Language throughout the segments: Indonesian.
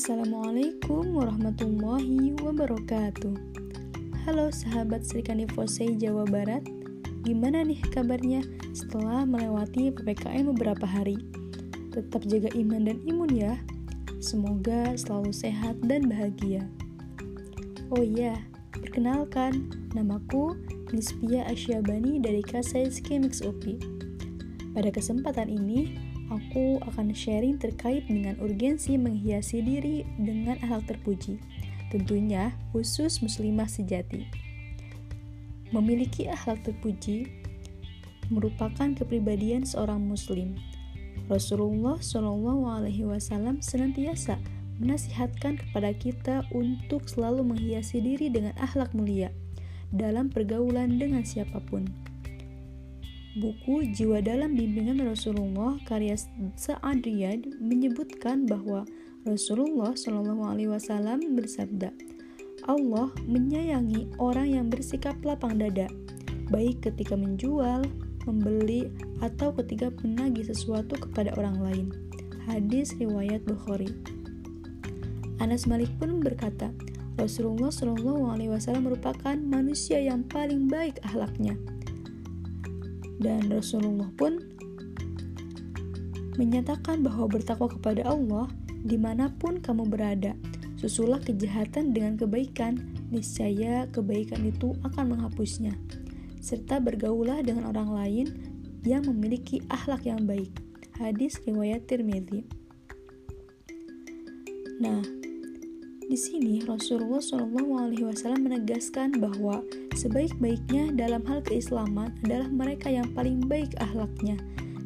Assalamualaikum warahmatullahi wabarakatuh. Halo sahabat Sri Kanifosei Jawa Barat. Gimana nih kabarnya setelah melewati PPKM beberapa hari? Tetap jaga iman dan imun ya. Semoga selalu sehat dan bahagia. Oh iya, perkenalkan Namaku Nisbia Asyabani dari Kasai Skemix UPI Pada kesempatan ini, aku akan sharing terkait dengan urgensi menghiasi diri dengan akhlak terpuji. Tentunya khusus muslimah sejati. Memiliki akhlak terpuji merupakan kepribadian seorang muslim. Rasulullah Shallallahu Alaihi Wasallam senantiasa menasihatkan kepada kita untuk selalu menghiasi diri dengan akhlak mulia dalam pergaulan dengan siapa pun. Buku Jiwa Dalam Bimbingan Rasulullah karya Sa'ad Riyad menyebutkan bahwa Rasulullah Shallallahu Alaihi Wasallam bersabda, Allah menyayangi orang yang bersikap lapang dada, baik ketika menjual, membeli, atau ketika menagih sesuatu kepada orang lain. Hadis riwayat Bukhari. Anas Malik pun berkata, Rasulullah Shallallahu Alaihi Wasallam merupakan manusia yang paling baik akhlaknya dan Rasulullah pun menyatakan bahwa bertakwa kepada Allah di mana pun kamu berada. Susulah kejahatan dengan kebaikan, niscaya kebaikan itu akan menghapusnya. Serta bergaulah dengan orang lain yang memiliki akhlak yang baik. Hadis riwayat Tirmidzi. Nah, di sini Rasulullah SAW menegaskan bahwa sebaik-baiknya dalam hal keislaman adalah mereka yang paling baik akhlaknya,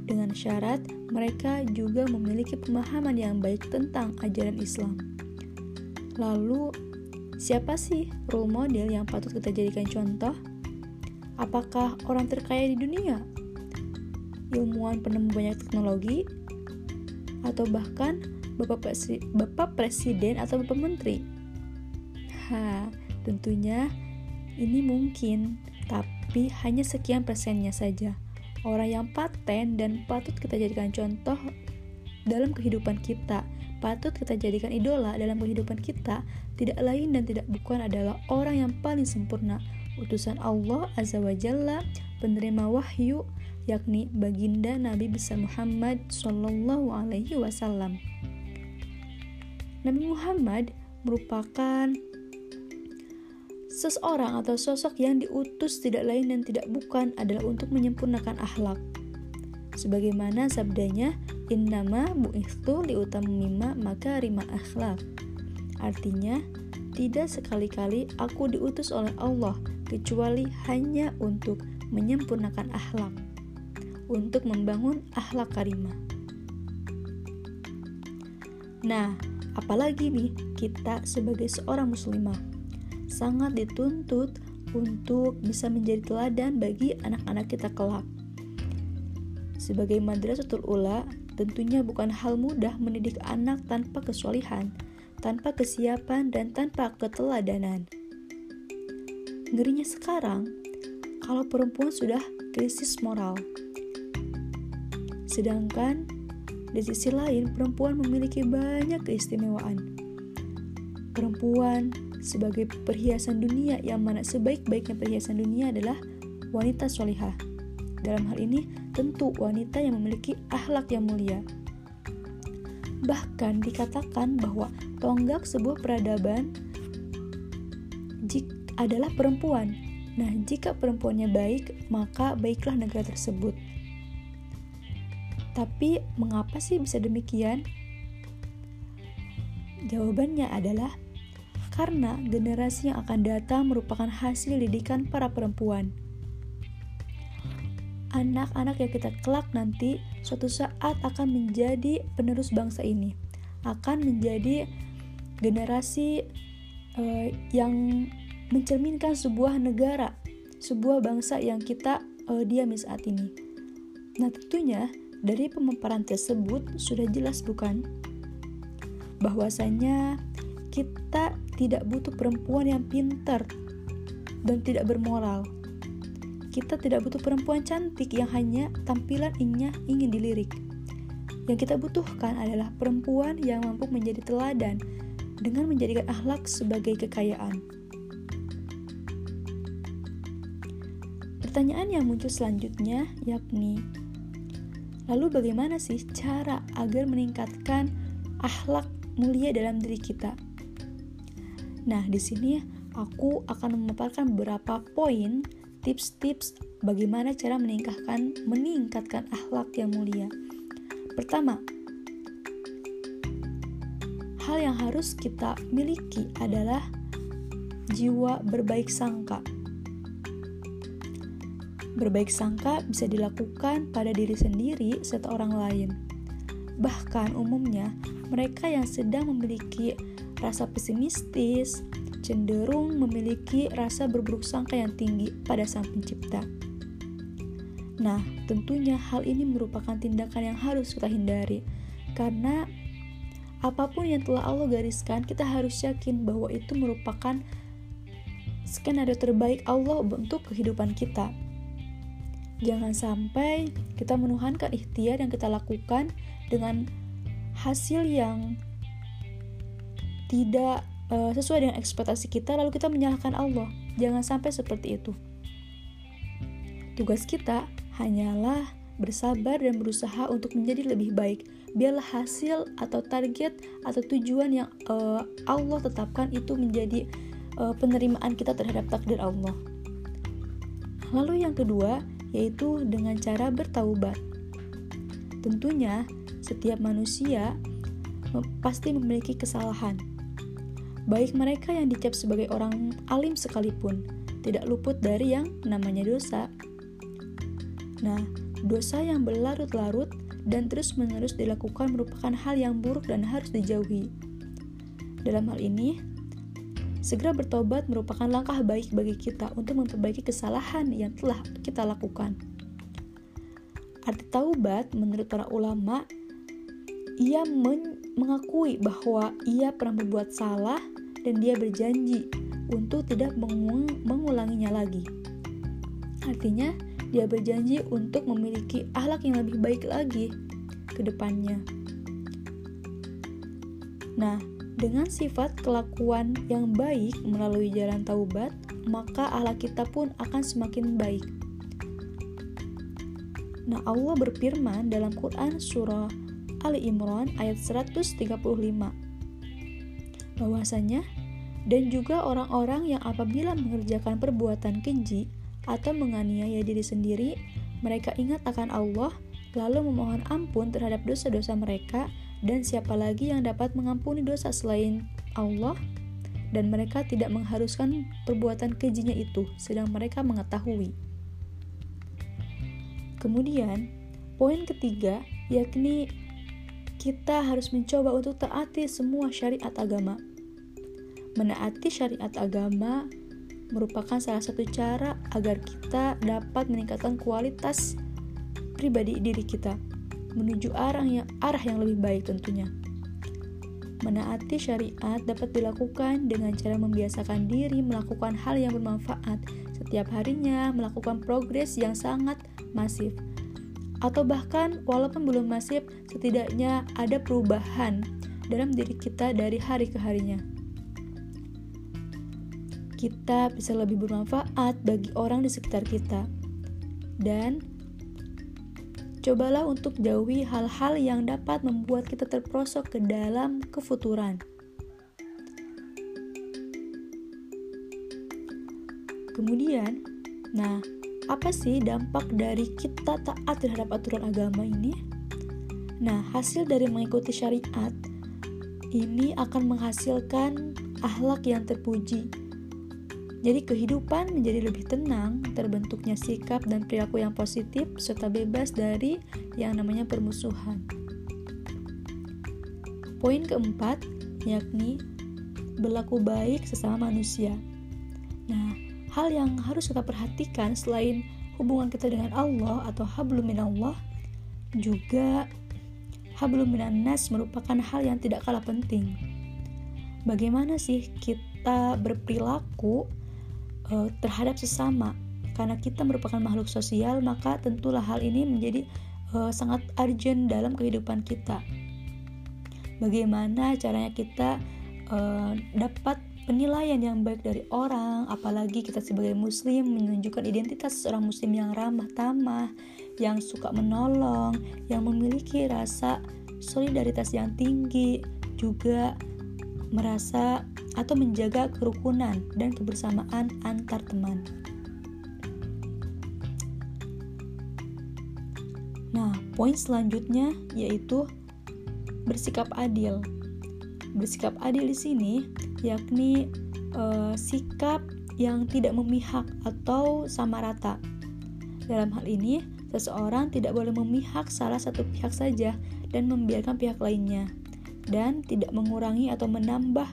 dengan syarat mereka juga memiliki pemahaman yang baik tentang ajaran Islam. Lalu, siapa sih role model yang patut kita jadikan contoh? Apakah orang terkaya di dunia? Ilmuwan penemu banyak teknologi? Atau bahkan Bapak, Presi Bapak Presiden atau Bapak Menteri? Ha, tentunya ini mungkin, tapi hanya sekian persennya saja. Orang yang paten dan patut kita jadikan contoh dalam kehidupan kita, patut kita jadikan idola dalam kehidupan kita, tidak lain dan tidak bukan adalah orang yang paling sempurna, utusan Allah Azza wa Jalla, penerima wahyu, yakni baginda Nabi besar Muhammad Sallallahu Alaihi Wasallam. Nabi Muhammad merupakan seseorang atau sosok yang diutus tidak lain dan tidak bukan adalah untuk menyempurnakan akhlak. Sebagaimana sabdanya, innama bu'ithtu liutamima maka rima akhlak. Artinya, tidak sekali-kali aku diutus oleh Allah kecuali hanya untuk menyempurnakan akhlak, untuk membangun akhlak karimah. Nah, Apalagi nih, kita sebagai seorang muslimah sangat dituntut untuk bisa menjadi teladan bagi anak-anak kita kelak. Sebagai madrasatul ula, tentunya bukan hal mudah mendidik anak tanpa kesulihan, tanpa kesiapan, dan tanpa keteladanan. Ngerinya sekarang, kalau perempuan sudah krisis moral. Sedangkan di sisi lain, perempuan memiliki banyak keistimewaan. Perempuan sebagai perhiasan dunia yang mana sebaik-baiknya perhiasan dunia adalah wanita solihah. Dalam hal ini, tentu wanita yang memiliki akhlak yang mulia. Bahkan dikatakan bahwa tonggak sebuah peradaban adalah perempuan. Nah, jika perempuannya baik, maka baiklah negara tersebut. Tapi mengapa sih bisa demikian? Jawabannya adalah karena generasi yang akan datang merupakan hasil didikan para perempuan. Anak-anak yang kita kelak nanti suatu saat akan menjadi penerus bangsa ini, akan menjadi generasi uh, yang mencerminkan sebuah negara, sebuah bangsa yang kita uh, diami saat ini. Nah, tentunya dari pemaparan tersebut sudah jelas bukan? Bahwasanya kita tidak butuh perempuan yang pintar dan tidak bermoral. Kita tidak butuh perempuan cantik yang hanya tampilan ingnya ingin dilirik. Yang kita butuhkan adalah perempuan yang mampu menjadi teladan, dengan menjadikan akhlak sebagai kekayaan. Pertanyaan yang muncul selanjutnya yakni, lalu bagaimana sih cara agar meningkatkan akhlak mulia dalam diri kita? Nah, di sini aku akan memaparkan beberapa poin tips-tips bagaimana cara meningkatkan meningkatkan akhlak yang mulia. Pertama, hal yang harus kita miliki adalah jiwa berbaik sangka. Berbaik sangka bisa dilakukan pada diri sendiri serta orang lain. Bahkan umumnya, mereka yang sedang memiliki rasa pesimistis, cenderung memiliki rasa berburuk sangka yang tinggi pada Sang Pencipta. Nah, tentunya hal ini merupakan tindakan yang harus kita hindari, karena apa pun yang telah Allah gariskan, kita harus yakin bahwa itu merupakan skenario terbaik Allah untuk kehidupan kita. Jangan sampai kita menuhankan ikhtiar yang kita lakukan dengan hasil yang tidak uh, sesuai dengan ekspektasi kita lalu kita menyalahkan Allah. Jangan sampai seperti itu. Tugas kita hanyalah bersabar dan berusaha untuk menjadi lebih baik. Biarlah hasil atau target atau tujuan yang uh, Allah tetapkan itu menjadi uh, penerimaan kita terhadap takdir Allah. Lalu yang kedua yaitu dengan cara bertaubat. Tentunya setiap manusia pasti memiliki kesalahan Baik mereka yang dicap sebagai orang alim sekalipun, tidak luput dari yang namanya dosa. Nah, dosa yang berlarut-larut dan terus-menerus dilakukan merupakan hal yang buruk dan harus dijauhi. Dalam hal ini, segera bertobat merupakan langkah baik bagi kita untuk memperbaiki kesalahan yang telah kita lakukan. Arti taubat menurut para ulama, ia men mengakui bahwa ia pernah berbuat salah dan dia berjanji untuk tidak mengulanginya lagi. Artinya, dia berjanji untuk memiliki akhlak yang lebih baik lagi ke depannya. Nah, dengan sifat kelakuan yang baik melalui jalan taubat, maka akhlak kita pun akan semakin baik. Nah, Allah berfirman dalam Quran surah Ali Imran ayat 135 bahwasanya dan juga orang-orang yang apabila mengerjakan perbuatan keji atau menganiaya diri sendiri, mereka ingat akan Allah, lalu memohon ampun terhadap dosa-dosa mereka, dan siapa lagi yang dapat mengampuni dosa selain Allah, dan mereka tidak mengharuskan perbuatan kejinya itu, sedang mereka mengetahui. Kemudian, poin ketiga yakni kita harus mencoba untuk taati semua syariat agama. Menaati syariat agama merupakan salah satu cara agar kita dapat meningkatkan kualitas pribadi diri kita menuju arah yang arah yang lebih baik tentunya. Menaati syariat dapat dilakukan dengan cara membiasakan diri melakukan hal yang bermanfaat setiap harinya, melakukan progres yang sangat masif. Atau bahkan walaupun belum masif, setidaknya ada perubahan dalam diri kita dari hari ke harinya kita bisa lebih bermanfaat bagi orang di sekitar kita. Dan cobalah untuk jauhi hal-hal yang dapat membuat kita terprosok ke dalam kefuturan. Kemudian, nah, apa sih dampak dari kita taat terhadap aturan agama ini? Nah, hasil dari mengikuti syariat ini akan menghasilkan akhlak yang terpuji, jadi kehidupan menjadi lebih tenang, terbentuknya sikap dan perilaku yang positif serta bebas dari yang namanya permusuhan. Poin keempat yakni berlaku baik sesama manusia. Nah, hal yang harus kita perhatikan selain hubungan kita dengan Allah atau hablum minallah juga hablum minannas merupakan hal yang tidak kalah penting. Bagaimana sih kita berperilaku uh, terhadap sesama. Karena kita merupakan makhluk sosial, maka tentulah hal ini menjadi uh, sangat urgent dalam kehidupan kita. Bagaimana caranya kita uh, dapat penilaian yang baik dari orang, apalagi kita sebagai muslim menunjukkan identitas seorang muslim yang ramah tamah, yang suka menolong, yang memiliki rasa solidaritas yang tinggi, juga merasa atau menjaga kerukunan dan kebersamaan antar teman. Nah, poin selanjutnya yaitu bersikap adil. Bersikap adil di sini yakni uh, sikap yang tidak memihak atau sama rata. Dalam hal ini, seseorang tidak boleh memihak salah satu pihak saja dan membiarkan pihak lainnya dan tidak mengurangi atau menambah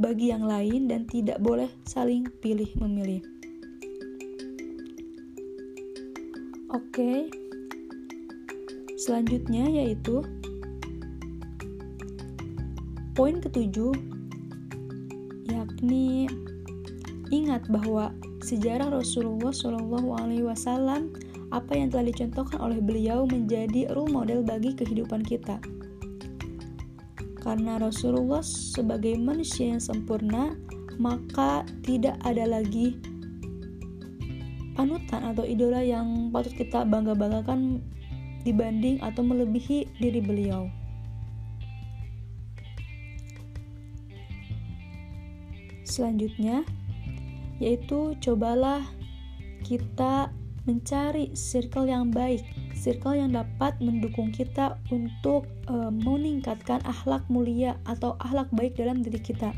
bagi yang lain dan tidak boleh saling pilih memilih. Oke. Selanjutnya yaitu poin ketujuh yakni ingat bahwa sejarah Rasulullah Shallallahu alaihi wasallam apa yang telah dicontohkan oleh beliau menjadi role model bagi kehidupan kita karena Rasulullah sebagai manusia yang sempurna, maka tidak ada lagi panutan atau idola yang patut kita bangga-banggakan dibanding atau melebihi diri beliau. Selanjutnya, yaitu cobalah kita mencari circle yang baik circle yang dapat mendukung kita untuk uh, meningkatkan akhlak mulia atau akhlak baik dalam diri kita.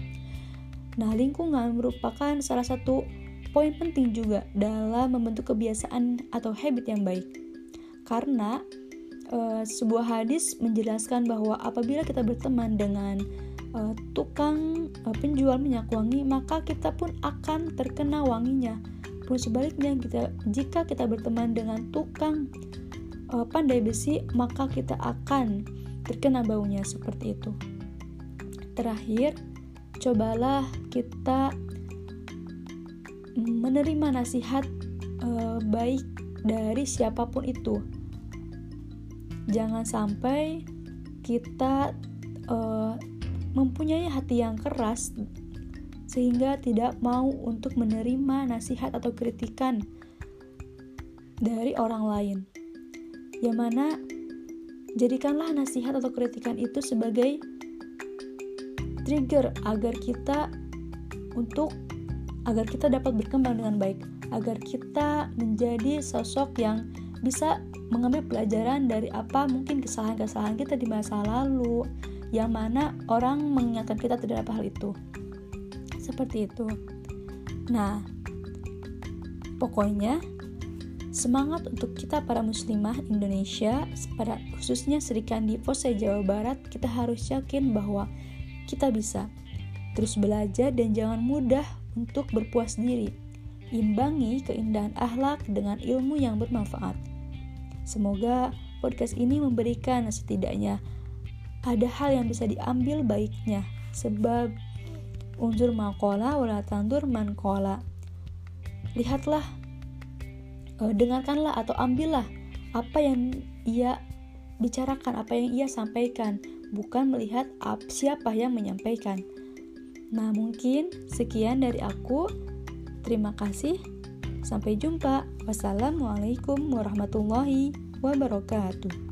Nah, lingkungan merupakan salah satu poin penting juga dalam membentuk kebiasaan atau habit yang baik. Karena uh, sebuah hadis menjelaskan bahwa apabila kita berteman dengan uh, tukang uh, penjual minyak wangi, maka kita pun akan terkena wanginya. Pun sebaliknya, kita, jika kita berteman dengan tukang uh, pandai besi, maka kita akan terkena baunya seperti itu. Terakhir, cobalah kita menerima nasihat uh, baik dari siapa pun itu. Jangan sampai kita uh, mempunyai hati yang keras sehingga tidak mau untuk menerima nasihat atau kritikan dari orang lain yang mana jadikanlah nasihat atau kritikan itu sebagai trigger agar kita untuk agar kita dapat berkembang dengan baik, agar kita menjadi sosok yang bisa mengambil pelajaran dari apa mungkin kesalahan-kesalahan kita di masa lalu yang mana orang mengingatkan kita terhadap hal itu. Seperti itu. Nah, pokoknya Semangat untuk kita para muslimah Indonesia, pada khususnya Serikandi Pose Jawa Barat, kita harus yakin bahwa kita bisa terus belajar dan jangan mudah untuk berpuas diri. Imbangi keindahan akhlak dengan ilmu yang bermanfaat. Semoga podcast ini memberikan setidaknya ada hal yang bisa diambil baiknya sebab unsur makola wala tandur mankola. Lihatlah uh, dengarkanlah atau ambillah apa yang ia bicarakan, apa yang ia sampaikan, bukan melihat siapa yang menyampaikan. Nah, mungkin sekian dari aku. Terima kasih. Sampai jumpa. Wassalamualaikum warahmatullahi wabarakatuh.